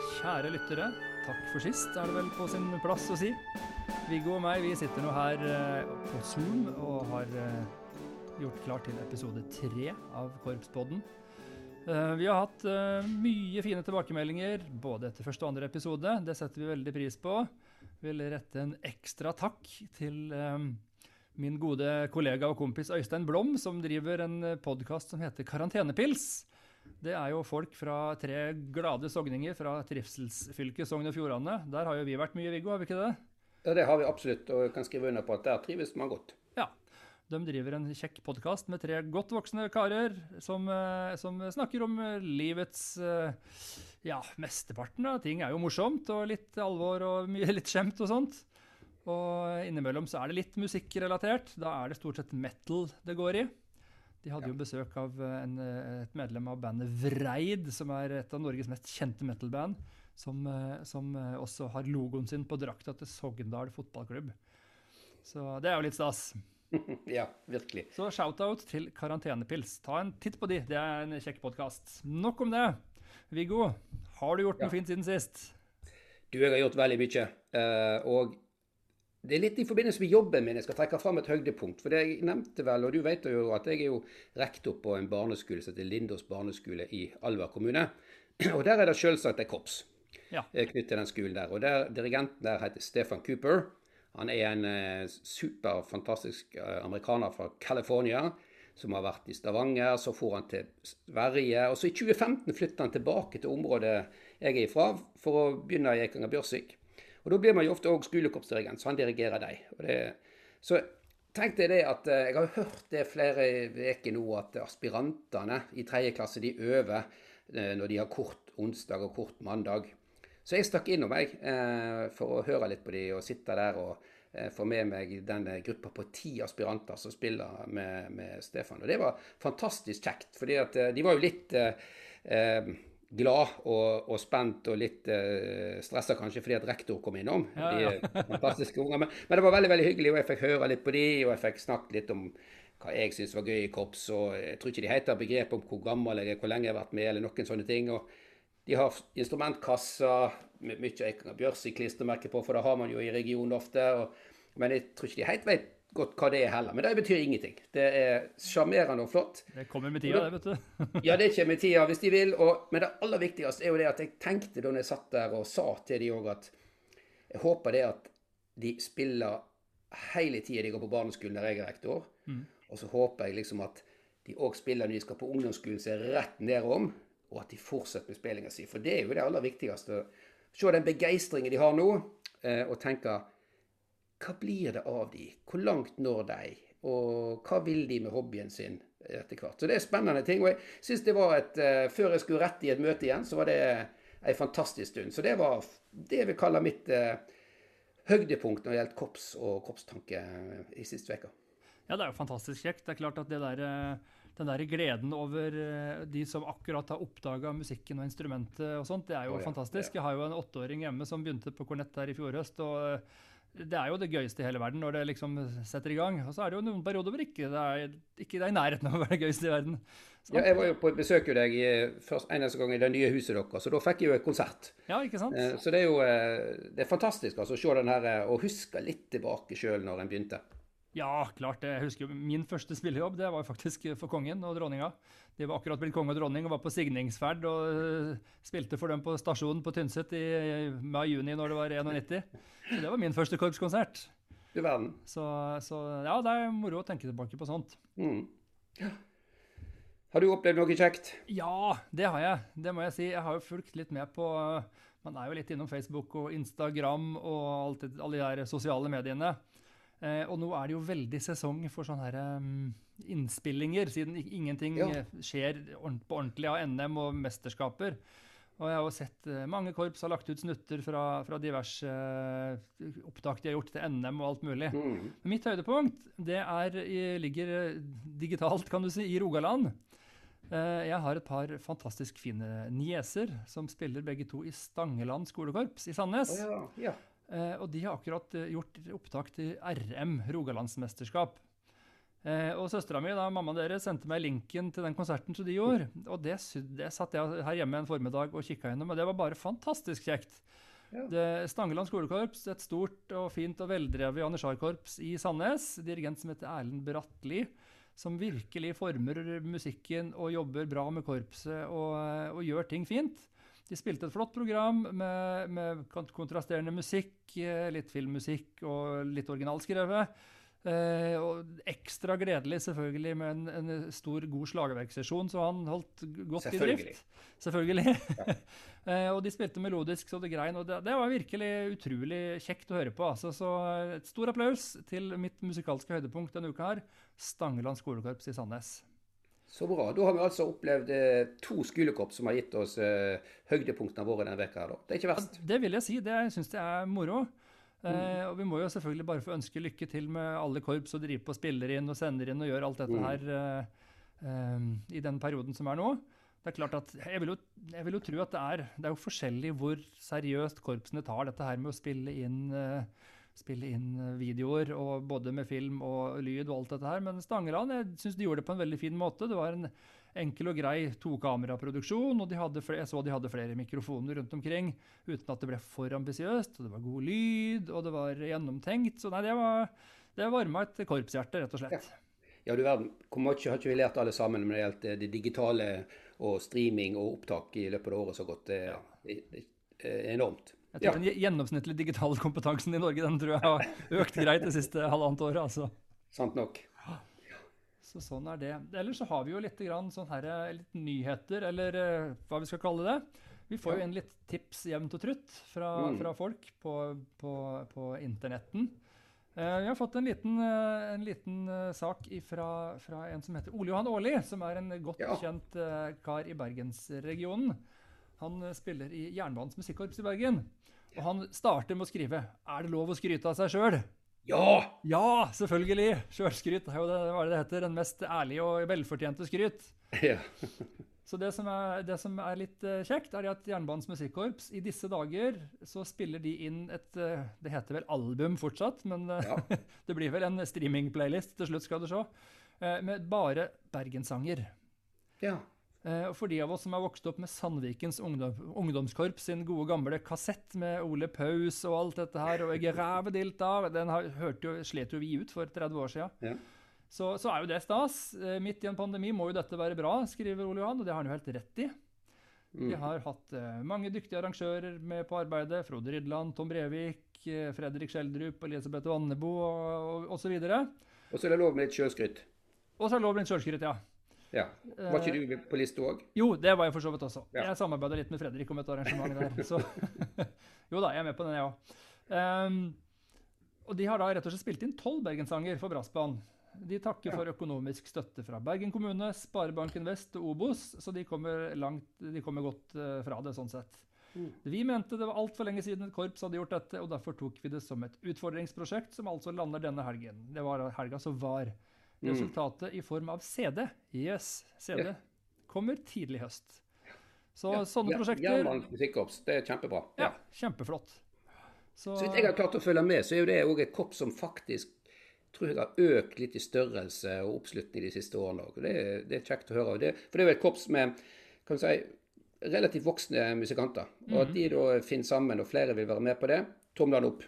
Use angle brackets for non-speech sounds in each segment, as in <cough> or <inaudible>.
Kjære lyttere. Takk for sist, er det vel på sin plass å si. Viggo og meg vi sitter nå her eh, på Zoom og har eh, gjort klart til episode tre av Korpspodden. Eh, vi har hatt mye fine tilbakemeldinger både etter første og andre episode. Det setter vi veldig pris på. Vil rette en ekstra takk til min gode kollega og kompis Øystein Blom, som driver en podkast som heter Karantenepils. Det er jo folk fra tre glade sogninger fra trivselsfylket Sogn og Fjordane. Der har jo vi vært mye, Viggo, har vi ikke det? Ja, Det har vi absolutt, og jeg kan skrive under på at der trives man godt. Ja. De driver en kjekk podkast med tre godt voksne karer som, eh, som snakker om eh, livets eh, Ja, mesteparten av ting er jo morsomt, og litt alvor og mye <laughs> litt skjemt og sånt. Og innimellom så er det litt musikkrelatert. Da er det stort sett metal det går i. De hadde jo besøk av en, et medlem av bandet Vreid, som er et av Norges mest kjente metal-band. Som, som, også har logoen sin på drakta til Sogndal fotballklubb. Så det er jo litt stas. <laughs> ja, virkelig. Så shout-out til Karantenepils. Ta en titt på de, det er en kjekk podkast. Nok om det. Viggo, har du gjort noe fint siden sist? Du, jeg har gjort veldig mye. og det er litt i forbindelse med jobben min jeg skal trekke fram et høydepunkt. For det jeg nevnte vel, og du vet jo at jeg er jo rektor på en barneskole som heter Lindås barneskole i Alver kommune. <clears throat> Og der er det selvsagt et korps ja. knyttet til den skolen der. Og der, dirigenten der heter Stefan Cooper. Han er en eh, super fantastisk uh, amerikaner fra California som har vært i Stavanger. Så får han til Sverige. Og så i 2015 flytter han tilbake til området jeg er ifra, for å begynne i Eikanger Bjørsvik. Og Da blir man jo ofte òg skolekorpsdirigent, så han dirigerer dem. Så tenkte jeg det at jeg har hørt det flere uker nå, at aspirantene i tredje klasse de øver når de har kort onsdag og kort mandag. Så jeg stakk innom meg eh, for å høre litt på de og sitte der og eh, få med meg den gruppa på ti aspiranter som spiller med, med, Stefan. Og det var fantastisk kjekt, fordi at eh, de var jo litt glad og, og, spent og litt uh, stressa kanskje fordi at rektor kom innom. Ja, ja. De fantastiske unger. Men, men, det var veldig veldig hyggelig, og jeg fikk høre litt på de, og jeg fikk snakket litt om hva jeg syns var gøy i korps. og Jeg tror ikke de heter begrep om hvor gammel jeg er, hvor lenge jeg har vært med, eller noen sånne ting. og De har instrumentkasser med mye Eikanger Bjørsvik-klistremerke på, for det har man jo i regionen ofte. Og, men jeg tror ikke de helt vet godt hva det er heller. Men det betyr ingenting. Det er sjarmerende og flott. Det kommer med tida, det, vet du. ja, det kommer med tida hvis de vil. Og, men det aller viktigste er jo det at jeg tenkte da jeg satt der og sa til de òg at jeg håper det at de spiller hele tida de går på barneskolen der jeg er rektor. Mm. Og så håper jeg liksom at de òg spiller når de skal på ungdomsskolen, som er rett nedom. Og at de fortsetter med spillinga si. For det er jo det aller viktigste. Se den begeistringen de har nå, og tenke hva blir det av de? Hvor langt når de? Og hva vil de med hobbyen sin etter hvert? Så det er spennende ting. Og jeg syns det var et Før jeg skulle rett i et møte igjen, så var det ei fantastisk stund. Så det var det jeg vil kalle mitt uh, høydepunkt når det gjelder korps og korpstanke i siste uke. Ja, det er jo fantastisk kjekt. Det er klart at det der, den der gleden over de som akkurat har oppdaga musikken og instrumentet og sånt, det er jo oh, ja, fantastisk. Jeg har jo en åtteåring hjemme som begynte på kornett her i fjor høst. og det er jo det gøyeste i hele verden når det liksom setter i gang. Og så er det jo noen perioder hvor ikke det er, ikke det er i nærheten av å være det gøyeste i verden. Så. Ja, jeg var jo på et besøk hos deg først eneste gang i det nye huset deres, så da fikk jeg jo et konsert. Ja, ikke sant? Så det er jo det er fantastisk altså, å se den her, og huske litt tilbake sjøl når en begynte. Ja, klart det. Jeg husker jo Min første spillejobb det var faktisk for kongen og dronninga. De var akkurat blitt konge og dronning og var på signingsferd og spilte for dem på stasjonen på Tynset i mai-juni når det var 91. Så det var min første korpskonsert. I verden. Så, så, ja, det er moro å tenke tilbake på sånt. Mm. Har du opplevd noe kjekt? Ja, det har jeg. Det må jeg si. Jeg har jo fulgt litt med på Man er jo litt innom Facebook og Instagram og alt, alle de der sosiale mediene. Eh, og nå er det jo veldig sesong for sånne her, um, innspillinger, siden ingenting ja. skjer på ordentlig av NM og mesterskaper. Og jeg har jo sett uh, mange korps har lagt ut snutter fra, fra diverse uh, opptak de har gjort til NM og alt mulig. Mm. Mitt høydepunkt det er, ligger digitalt, kan du si, i Rogaland. Uh, jeg har et par fantastisk fine nieser som spiller begge to i Stangeland skolekorps i Sandnes. Oh, ja. Ja. Uh, og de har akkurat uh, gjort opptak til RM, Rogalandsmesterskap. Eh, og søstera mi, da, mammaen deres, sendte meg linken til den konserten som de gjorde. Og det, det satt jeg her hjemme en formiddag og kikka gjennom, og det var bare fantastisk kjekt. Ja. Det, Stangeland skolekorps, et stort og fint og veldrevet janitsjarkorps i Sandnes. Dirigent som heter Erlend Bratli som virkelig former musikken og jobber bra med korpset og, og gjør ting fint. De spilte et flott program med, med kontrasterende musikk, eh, litt filmmusikk og litt originalskrevet. Eh, og ekstra gledelig selvfølgelig med en, en stor, god slagverksesjon, så han holdt godt i drift. Selvfølgelig. <laughs> eh, og de spilte melodisk så det grein, og det, det var virkelig utrolig kjekt å høre på. Altså. Så eh, et stor applaus til mitt musikalske høydepunkt denne uka her, Stangeland skolekorps i Sandnes. Så bra. Da har vi altså opplevd eh, to skolekorps som har gitt oss eh, høydepunktene våre denne veka da. Det er ikke verst. Det vil jeg si. Det syns jeg er moro. Eh, og vi må jo selvfølgelig bare få ønske lykke til med alle korps og driver på og spiller inn og sender inn og gjør alt dette Mm. her eh, eh, i den perioden som er nå. Det er klart at Jeg vil jo, jeg vil jo tro at det er, det er jo forskjellig hvor seriøst korpsene tar dette her med å spille inn, eh, spille inn eh, videoer, og både med film og lyd og alt dette her. Men Stangeland jeg syns de gjorde det på en veldig fin måte. Det var en enkel og grei tokameraproduksjon, og de hadde jeg så de hadde flere mikrofoner rundt omkring uten at det ble for ambisiøst. og Det var god lyd, og det var gjennomtenkt. Så nei, det, var, det varma et korpshjerte, rett og slett. Ja, du verden. Hvor mye har ikke vi lært alle sammen når det gjelder det digitale og streaming og opptak i løpet av året som har gått? Det er enormt. Jeg tror Den gjennomsnittlige digitale kompetansen i Norge den tror jeg har økt greit det siste halvannet året. altså. Sant nok. Så sånn er det. Ellers så har vi jo litt, grann sånn her, eh, litt nyheter, eller eh, hva vi skal kalle det. Vi får jo inn litt tips jevnt og trutt fra, Mm. fra folk på, på, på internetten. Eh, vi har fått en liten, eh, en liten sak fra, fra en som heter Ole Johan Aarli, som er en godt Ja. kjent eh, kar i bergensregionen. Han eh, spiller i Jernbanens musikkorps i Bergen. Og han starter med å skrive 'Er det lov å skryte av seg sjøl'? Ja! Ja, selvfølgelig! Sjølskryt er jo det, hva det heter, den mest ærlige og velfortjente skryt. ja. <laughs> Så det som er, det som er litt eh, kjekt, er at Jernbanens musikkorps i disse dager så spiller de inn et eh, Det heter vel album fortsatt, men Ja. <laughs> det blir vel en streaming-playlist til slutt, skal du se. Med bare bergenssanger. ja. Eh, Og for de av oss som har vokst opp med Sandvikens ungdom, ungdomskorps sin gode gamle kassett med Ole Paus og alt dette her, og 'Jeg rævedilt av', den har, jo, slet jo vi ut for 30 år siden. Ja. Så, så er jo det stas. Eh, Midt i en pandemi må jo dette være bra, skriver Ole Johan, og det har han jo helt rett i. Vi Mm. har hatt eh, mange dyktige arrangører med på arbeidet. Frode Rydland, Tom Brevik, Fredrik Skjeldrup, Elisabeth Vannebo og osv. Og, Og så er det lov med litt sjølskryt. og så er det lov med litt sjølskryt, ja. Ja. Var ikke du på lista òg? Jo, det var jeg for så vidt også. Ja. Jeg samarbeida litt med Fredrik om et arrangement der. Så <laughs> jo da, jeg er med på den, jeg òg. og de har da rett og slett spilt inn tolv bergenssanger for brassband. De takker Ja. for økonomisk støtte fra Bergen kommune, Sparebanken Vest og Obos, så de kommer, langt, de kommer godt eh, fra det sånn sett. Mm. Vi mente det var altfor lenge siden et korps hadde gjort dette, og derfor tok vi det som et utfordringsprosjekt, som altså lander denne helgen. Det var helga som var. Mm. Resultatet i form av CD. Yes, CD. Kommer tidlig i høst. Så Ja. sånne Ja, prosjekter Jernbanens musikkorps, det er kjempebra. Ja, kjempeflott. Så, Så vidt jeg har klart å følge med, så er jo det òg et korps som faktisk tror jeg har økt litt i størrelse og oppslutning de siste årene. òg. det, det er kjekt å høre. Det, for det er jo et korps med kan du si, relativt voksne musikanter. Og Mhm. at de da finner sammen, og flere vil være med på det, tomlene opp.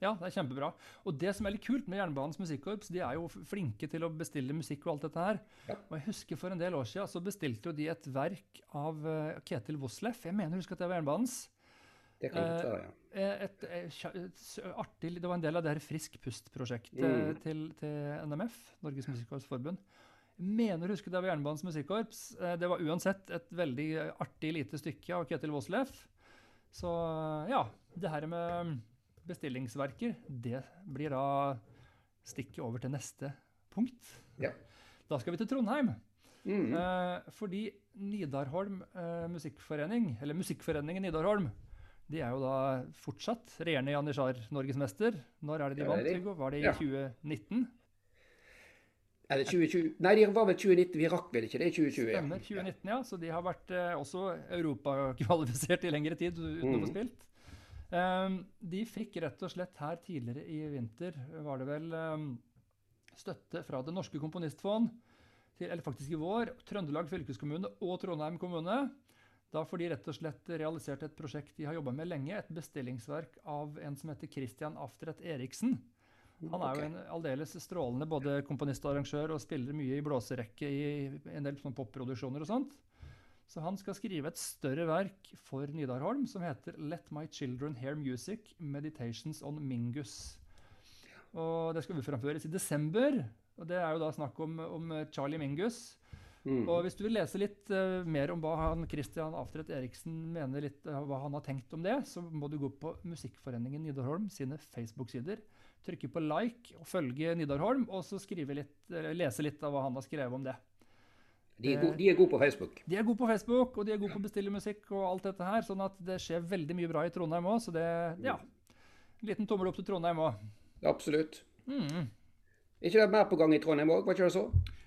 Ja, det er kjempebra. Og det som er litt kult med Jernbanens musikkorps, de er jo flinke til å bestille musikk og alt dette her. Ja. Og jeg husker for en del år siden så bestilte jo de et verk av eh, Ketil Voslef. Jeg mener, husker at det var Jernbanens. Det kan godt Eh, være, ja. Eh, Et, et, et artig, det var en del av det her Frisk pust-prosjektet Mm. til, til NMF, Norges Musikkorps Forbund. Mener å huske det var Jernbanens Musikkorps. Det var uansett et veldig artig lite stykke av Ketil Voslef. Så ja, det her med bestillingsverker, det blir da stikket over til neste punkt. Ja. Da skal vi til Trondheim. Mm. Eh, fordi Nidarholm eh, musikkforening, eller Musikkforeningen Nidarholm, de er jo da fortsatt regjerende janitsjar-norgesmester. Når er det de Ja, vant, Hugo? Var det i Ja. 2019? Eller 2020 Nei, de var vel 2019. Vi rakk vel ikke det i 2020? Stemmer, 2019, ja. Så de har vært eh, også europakvalifisert i lengre tid uten å få Mhm. spilt. Um, de fikk rett og slett her tidligere i vinter, var det vel, um, støtte fra Det norske komponistfond, til, eller faktisk i vår, Trøndelag fylkeskommune og Trondheim kommune. Da får de rett og slett realisert et prosjekt de har jobba med lenge. Et bestillingsverk av en som heter Christian Aftret Eriksen. Han er jo en aldeles strålende både komponist og arrangør og spiller mye i blåserekke i en del sånn popproduksjoner og sånt. Så han skal skrive et større verk for Nidarholm som heter 'Let My Children Hear Music Meditations on Mingus'. Og Det skal framføres i desember. og Det er jo da snakk om, om Charlie Mingus. Mm. Og Hvis du vil lese litt uh, mer om hva han Christian Aftret Eriksen mener, litt, uh, hva han har tenkt om det, så må du gå på Musikkforeningen Nidarholm sine Facebook-sider. Trykke på like og følge Nidarholm, og så litt, uh, lese litt av hva han har skrevet om det. De er, gode, de er gode på Facebook. De er gode på Facebook, og de er gode på å bestille musikk og alt dette her. Sånn at det skjer veldig mye bra i Trondheim òg, så det Ja. En liten tommel opp til Trondheim òg. Absolutt. Mm. ikke det mer på gang i Trondheim òg, var ikke det så?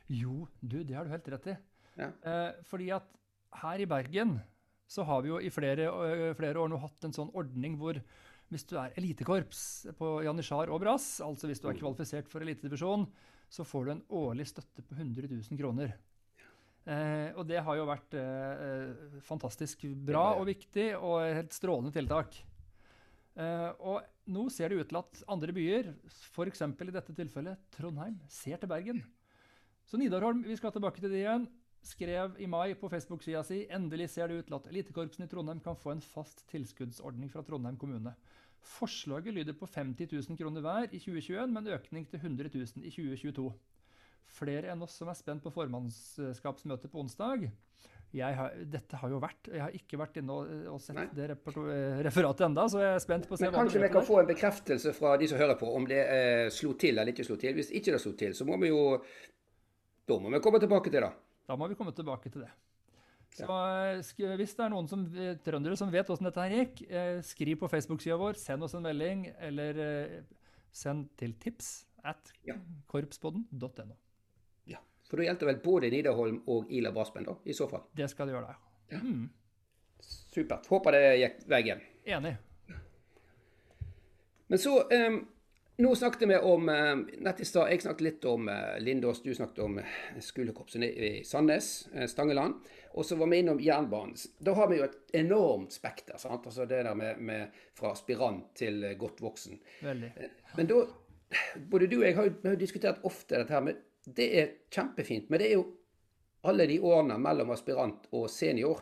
Jo, du, det har du helt rett i. Ja. Eh, fordi at her i Bergen så har vi jo i flere, øh, flere, år nå hatt en sånn ordning hvor hvis du er elitekorps på janitsjar og brass, altså hvis du er kvalifisert for elitedivisjon, så får du en årlig støtte på 100 000 kroner. Eh, og det har jo vært eh, eh, fantastisk bra og viktig og helt strålende tiltak. Eh, og nå ser det ut til at andre byer, f.eks. i dette tilfellet Trondheim, ser til Bergen. Så Nidarholm, vi skal tilbake til det igjen, skrev i mai på Facebook-sida si endelig ser det ut til at elitekorpsene i Trondheim kan få en fast tilskuddsordning fra Trondheim kommune. Forslaget lyder på 50 000 kroner hver i 2021, med en økning til 100 000 i 2022 flere enn oss som er spent på formannskapsmøtet på onsdag. Har, dette har jo vært Jeg har ikke vært inne og, og sett Nei. det referatet enda, så jeg er spent på å se Men hva Kanskje vi kan få en bekreftelse fra de som hører på, om det eh, slo til eller ikke slo til. Hvis ikke det slo til, så må vi jo Da må vi komme tilbake til det. Da må vi komme tilbake til det. Så ja. Hvis det er noen som, eh, trøndere som vet åssen dette her gikk, eh, skriv på Facebook-sida vår, send oss en melding, eller eh, send til tips at korpspodden.no. For da gjelder vel både Nidarholm og Ila Brassband, da, i så fall? Det skal det gjøre, da. ja. Mm. Supert. Håper det gikk veien. Enig. Men så um, Nå snakket vi om um, Nett i stad jeg snakket litt om uh, Lindås, du snakket om uh, skolekorpset i Sandnes, uh, Stangeland. Og så var vi innom jernbanen. Da har vi jo et enormt spekter. sant? Altså Det der med, med fra aspirant til godt voksen. Veldig. Men da Både du og jeg har jo, har diskutert ofte dette her med det er kjempefint. Men det er jo alle de årene mellom aspirant og senior.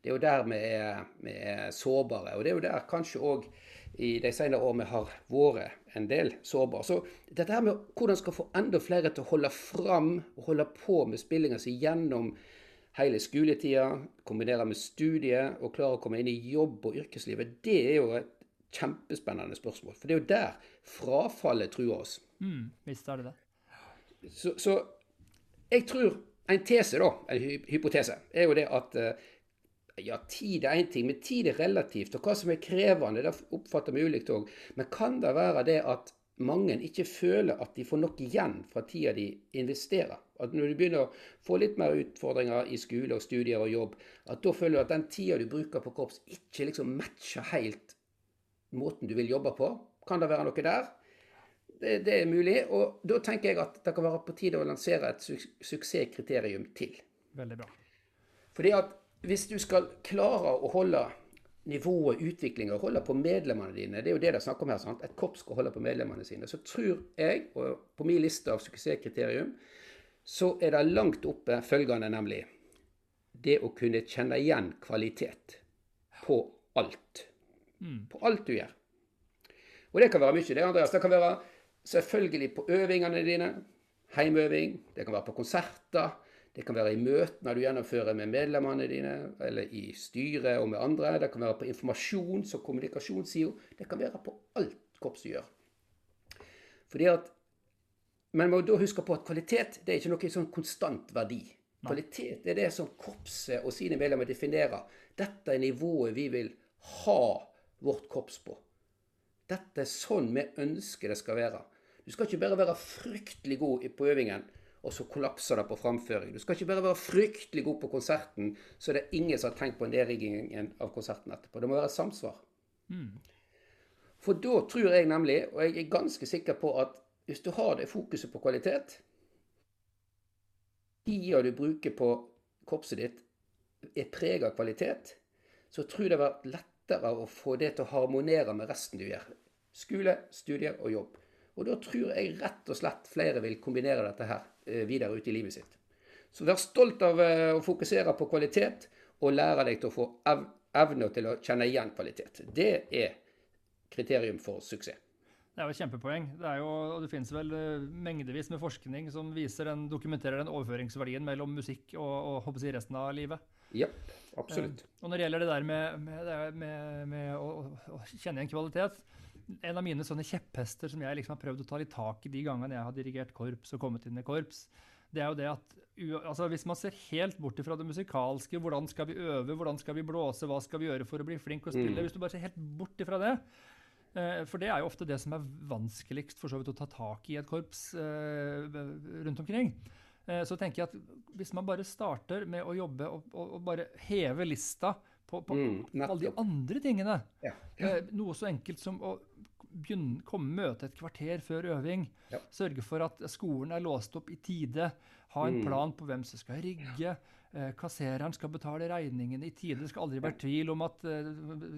Det er jo der vi er, vi er sårbare. Og det er jo der kanskje òg i de senere år vi har vært en del sårbare. Så dette her med hvordan skal få enda flere til å holde fram og holde på med spillinga si gjennom hele skoletida, kombinere med studiet og klare å komme inn i jobb og yrkeslivet, det er jo et kjempespennende spørsmål. For det er jo der frafallet truer oss. Mm, visst er det det. Så, så, jeg tror en tese, da, en hypotese, er jo det at eh, ja, tid er én ting, men tid er relativt. Og hva som er krevende, det oppfatter vi ulikt òg. Men kan det være det at mange ikke føler at de får nok igjen fra tida de investerer? At når du begynner å få litt mer utfordringer i skole og studier og jobb, at da føler du at den tida du bruker på korps, ikke liksom matcher helt måten du vil jobbe på? Kan det være noe der? Det, det, er mulig. Og da tenker jeg at det kan være på tide å lansere et su suksesskriterium til. Veldig bra. Fordi at hvis du skal klare å holde nivået, utviklinga, holde på medlemmene dine, det er jo det det er snakk om her, sant? et korps skal holde på medlemmene sine, så tror jeg, og på min liste av suksesskriterium, så er det langt oppe følgende, nemlig det å kunne kjenne igjen kvalitet på alt. Mm. På alt du gjør. Og det kan være mye, det, Andreas. Det kan være Selvfølgelig på øvingene dine. Heimøving. Det kan være på konserter. Det kan være i møtene du gjennomfører med medlemmene dine, eller i styret og med andre. Det kan være på informasjons- og kommunikasjonssida. Det kan være på alt korpset gjør. Fordi at, Men må da huske på at kvalitet det er ikke noe sånn konstant verdi. Kvalitet er det som korpset og sine medlemmer definerer. Dette er nivået vi vil ha vårt korps på. Dette er sånn vi ønsker det skal være. Du skal ikke bare være fryktelig god på øvingen, og så kollapser det på framføring. Du skal ikke bare være fryktelig god på konserten, så det er ingen som har tenkt på nedriggingen av konserten etterpå. Det må være samsvar. Mm. For da tror jeg nemlig, og jeg er ganske sikker på at hvis du har det fokuset på kvalitet Tida du bruker på korpset ditt, er preget av kvalitet, så tror jeg det har vært lettere å få det til å harmonere med resten du gjør. Skole, studier og jobb. Og da tror jeg rett og slett flere vil kombinere dette her eh, videre ut i livet sitt. Så vær stolt av eh, å fokusere på kvalitet, og lære deg til å få evne til å kjenne igjen kvalitet. Det er kriterium for suksess. Det er jo et kjempepoeng. Det, er jo, og det finnes vel uh, mengdevis med forskning som viser den, dokumenterer den overføringsverdien mellom musikk og, og resten av livet. Ja, absolutt. Eh, og når det gjelder det der med, med, med, med å, å, kjenne igjen kvalitet En av mine sånne kjepphester som jeg liksom har prøvd å ta litt tak i de gangene jeg har dirigert korps og kommet inn i korps, det er jo det at altså hvis man ser helt bort fra det musikalske, hvordan skal vi øve, hvordan skal vi blåse, hva skal vi gjøre for å bli flink å spille mm. Hvis du bare ser helt bort fra det, Eh, for det er jo ofte det som er vanskeligst for så vidt å ta tak i et korps eh, rundt omkring. Eh, så tenker jeg at hvis man bare starter med å jobbe og, og, og bare heve lista på, på mm, alle de andre tingene ja, ja. Noe så enkelt som å begynne, komme, møte et kvarter før øving. Ja. Sørge for at skolen er låst opp i tide. Ha en mm. plan på hvem som skal rigge. Eh, kassereren skal betale regningene i tide. Det skal aldri være tvil om at uh,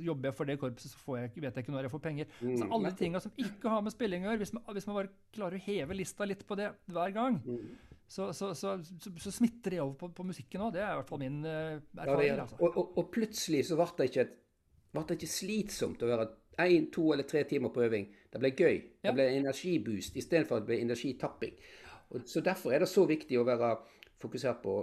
jobber jeg for det korpset, så jeg, vet jeg ikke når jeg får penger. Mm. Så alle de tinga som ikke har med spilling å gjøre, hvis man, hvis man, bare klarer å heve lista litt på det hver gang, mm. Så, så, så, så, smitter det over på, på musikken òg. Det er i hvert fall min uh, erfaring. Ja, altså. og, og, og, plutselig så ble det ikke, ble det ikke slitsomt å være én, to eller tre timer på øving. Det ble gøy. Det ble energiboost istedenfor at det ble energitapping. Og, så Derfor er det så viktig å være fokusert på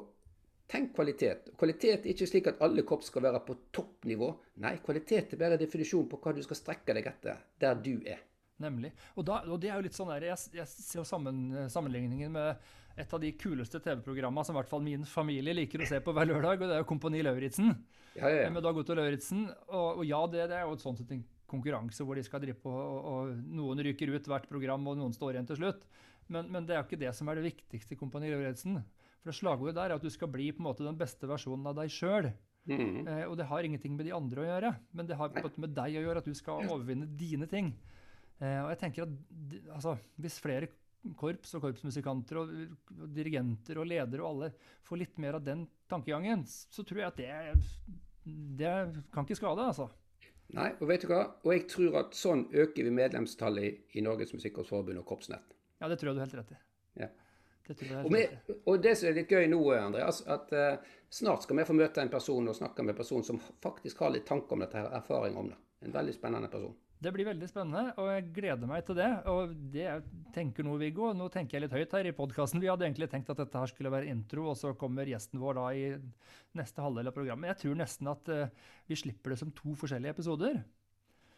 Tenk kvalitet. Kvalitet er ikke slik at alle kopp skal være på toppnivå. Nei, kvalitet er bare definisjon på hva du skal strekke deg etter der du er. Nemlig. Og, da, og det er jo litt sånn der, Jeg, jeg ser sammen, sammenligningen med et av de kuleste TV-programmene som i hvert fall min familie liker å se på hver lørdag, og det er jo Kompani Lauritzen. Ja, ja, ja. Med Dag Otto Lauritzen. Og, og, ja, det, det, er jo et sånt en konkurranse hvor de skal drive på, og, og, noen ryker ut hvert program, og noen står igjen til slutt. Men, men det er jo ikke det som er det viktigste i Kompani Lauritzen. For det slagordet der er at du skal bli på en måte den beste versjonen av deg sjøl. Mm. Eh, og det har ingenting med de andre å gjøre, men det har på en måte med deg å gjøre, at du skal overvinne dine ting. Eh, og jeg tenker at altså, Hvis flere korps og korpsmusikanter og, og, dirigenter og ledere og alle får litt mer av den tankegangen, så tror jeg at det, det kan ikke skade, altså. Nei, og vet du hva? Og jeg tror at sånn øker vi medlemstallet i, i Norges Musikkorpsforbund og Korpsnett. Ja, det tror jeg du har helt rett i. Ja. Det og, med, og, det som er litt gøy nå, Andreas, at uh, snart skal vi få møte en person og snakke med en person som faktisk har litt tanke om dette, her, erfaring om det. En veldig spennende person. Det blir veldig spennende, og jeg gleder meg til det. Og det jeg tenker nå, Viggo, nå tenker jeg litt høyt her i podkasten. Vi hadde egentlig tenkt at dette her skulle være intro, og så kommer gjesten vår da i neste halvdel av programmet. Jeg tror nesten at uh, vi slipper det som to forskjellige episoder.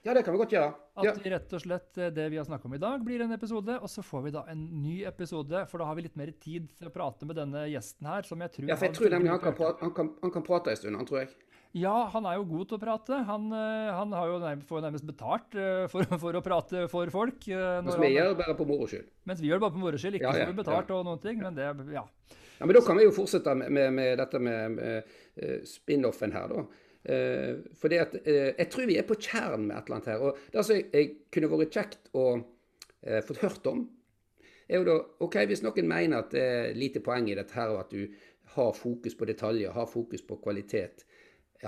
Ja, det kan vi godt gjøre. Ja. At rett og slett, eh, det vi har snakka om i dag, blir en episode, og så får vi da en ny episode. For da har vi litt mer tid til å prate med denne gjesten her, som jeg tror Ja, for jeg tror nemlig han kan, prate, han, han kan prate en stund, han tror jeg. Ja, han er jo god til å prate. Han, eh, han jo nærmest, får nærmest betalt eh, for, <laughs> for, å prate for folk. Mens vi gjør det bare på moro skyld. Mens vi gjør det bare på moro skyld. Ikke ja, ja, vi betalt ja. og noen ting, men det, ja. Ja, Men da kan vi jo fortsette med, med, med dette med, med spin-offen her, da. Fordi at, jeg tror vi er på kjernen med et eller annet her. og Det som jeg, jeg kunne vært kjekt å fått hørt om, er jo da OK, hvis noen mener at det er lite poeng i dette her, og at du har fokus på detaljer, har fokus på kvalitet,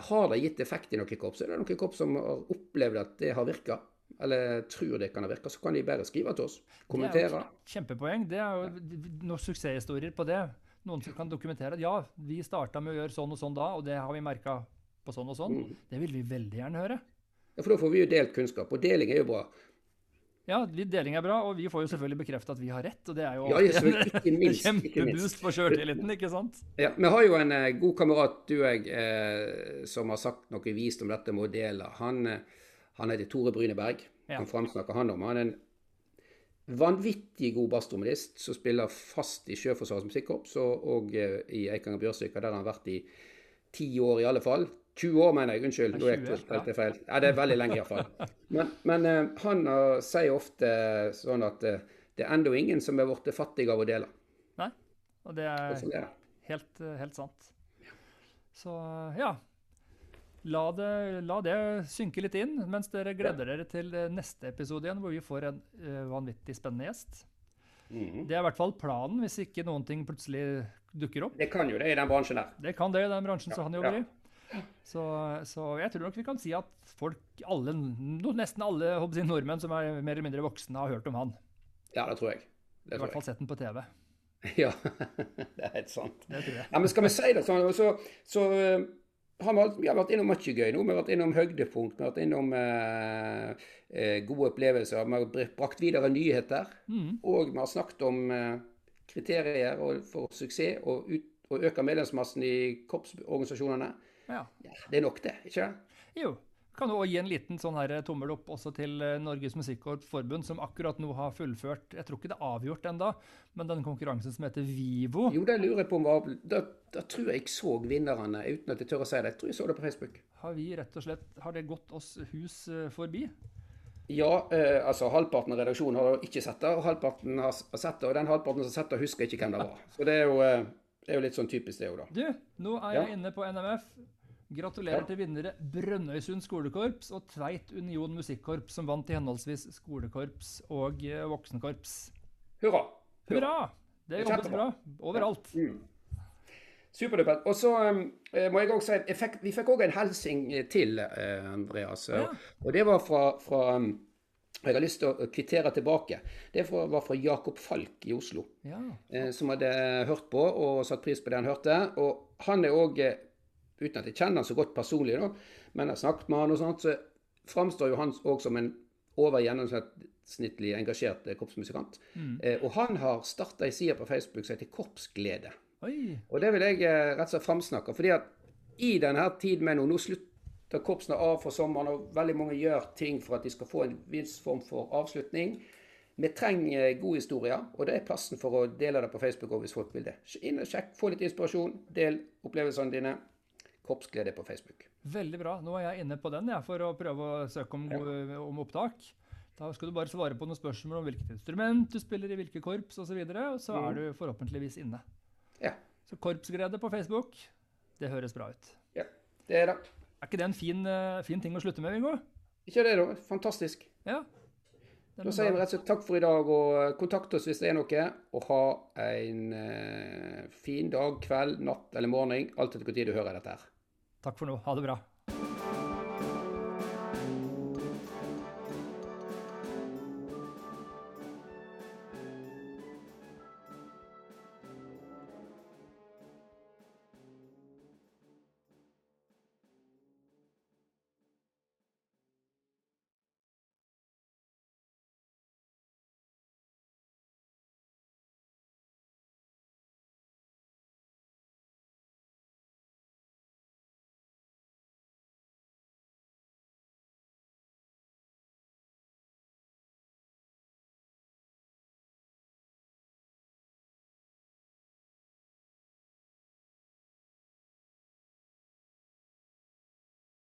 har det gitt effekt i noen korps? Er det noen korps som har opplevd at det har virka? Eller tror det kan ha virka, så kan de bare skrive til oss. Kommentere. Det er jo kjempepoeng. Det er jo noen suksesshistorier på det. Noen som kan dokumentere at ja, vi starta med å gjøre sånn og sånn da, og det har vi merka på sånn og sånn. Mm. Det vil vi veldig gjerne høre. Ja, For da får vi jo delt kunnskap, og deling er jo bra. Ja, deling er bra, og vi får jo selvfølgelig bekreftet at vi har rett. og Det er jo ja, ikke minst, kjempeboost for sjøltilliten, ikke sant? Ja, Vi har jo en eh, god kamerat, du og jeg, eh, som har sagt noe vist om dette med å dele. Han, uh, han heter Tore Bryneberg. Ja. Han framsnakker han om. Han er en vanvittig god basstrommedist som spiller fast i Sjøforsvarets musikkorps og, og i Eikanger Bjørsvika, der han har vært i ti år i alle fall. 20 år, mener jeg. Unnskyld, nå gikk det feil. Ja, det er veldig lenge iallfall. Men, men uh, han uh, sier ofte sånn at det er ennå ingen som er blitt fattig av å dele. Nei, og det er, er. Helt, helt, sant. Så ja. La det, la det, synke litt inn mens dere gleder dere til neste episode igjen, hvor vi får en vanvittig spennende gjest. Det er i hvert fall planen, hvis ikke noen ting plutselig dukker opp. Det kan jo det i den bransjen der. Det kan det i den bransjen som han jobber ja. i. Så, så jeg tror nok vi kan si at folk, alle, nesten alle jeg, nordmenn som er mer eller mindre voksne, har hørt om han. Ja, det tror jeg. I hvert fall sett den på TV. <laughs> Ja, det er helt sant. Det tror. Ja, men skal vi si det sånn, så, så eh, har vi, vi har vært innom mye gøy nå. Vi har vært innom høydepunkt, vi har vært innom eh, eh, gode opplevelser. Vi har brakt videre nyheter. Mm. Og vi har snakket om eh, kriterier for suksess og, ut, og øke medlemsmassen i korpsorganisasjonene. Ja. Ja, det er nok det, ikke det? Jo. Kan du også gi en liten sånn her tommel opp også til eh, Norges Musikkorpsforbund, som akkurat nå har fullført Jeg tror ikke det er avgjort ennå, men den konkurransen som heter Vivo. Jo, det lurer jeg på om var Da, da tror jeg jeg så vinnerne, uten at jeg tør å si det. Jeg tror jeg så det på Facebook. Har vi rett og slett Har det gått oss hus eh, forbi? Ja, eh, altså halvparten av redaksjonen har ikke sett det, og halvparten har sett det. Og den halvparten som har sett det, husker ikke hvem det var. Så det er jo, eh, det er jo litt sånn typisk det òg, da. Du, nå er jeg inne på NMF. Gratulerer til vinnere Brønnøysund skolekorps og Tveit Union Musikkorps, som vant i henholdsvis skolekorps og eh, voksenkorps. Hurra. Hurra! Det jobbes bra overalt. Mm. Superduper. Og så um, må jeg også si fikk, vi fikk òg en hilsing til, uh, Andreas. Ja. Og det var fra, fra um, Jeg har lyst til å kvittere tilbake. Det var fra Jakob Falk i Oslo. Ja. eh, som hadde hørt på og satt pris på det han hørte. Og han er òg, uten at jeg kjenner han så godt personlig, da, men jeg har snakket med han og sånt, så framstår jo han òg som en over gjennomsnittlig engasjert korpsmusikant. Mm. Eh, og han har starta ei side på Facebook som heter Korpsglede. Oi. Og det vil jeg eh, rett og slett framsnakke. fordi at i denne tiden med nå, nå slutter korpsene av for sommeren, og veldig mange gjør ting for at de skal få en viss form for avslutning. Vi trenger gode historier, og det er plassen for å dele det på Facebook hvis folk vil det. Inn og sjekk, få litt inspirasjon, del opplevelsene dine. Korpsglede på Facebook. Veldig bra. Nå er jeg inne på den jeg, for å prøve å søke om, om opptak. Da skal du bare svare på noen spørsmål om hvilket instrument du spiller i hvilke korps osv., og, så videre, og så er du forhåpentligvis inne. Ja, Så Korpsglede på Facebook, det høres bra ut. ja, det er det. Er ikke det en fin, eh, fin ting å slutte med, Viggo? Ikke det, da? Fantastisk. Ja. Da sier vi rett og slett takk for i dag, og kontakt oss hvis det er noe. Og ha en eh, fin dag, kveld, natt eller morgen, alt etter tid du hører dette her. Takk for nå. Ha det bra.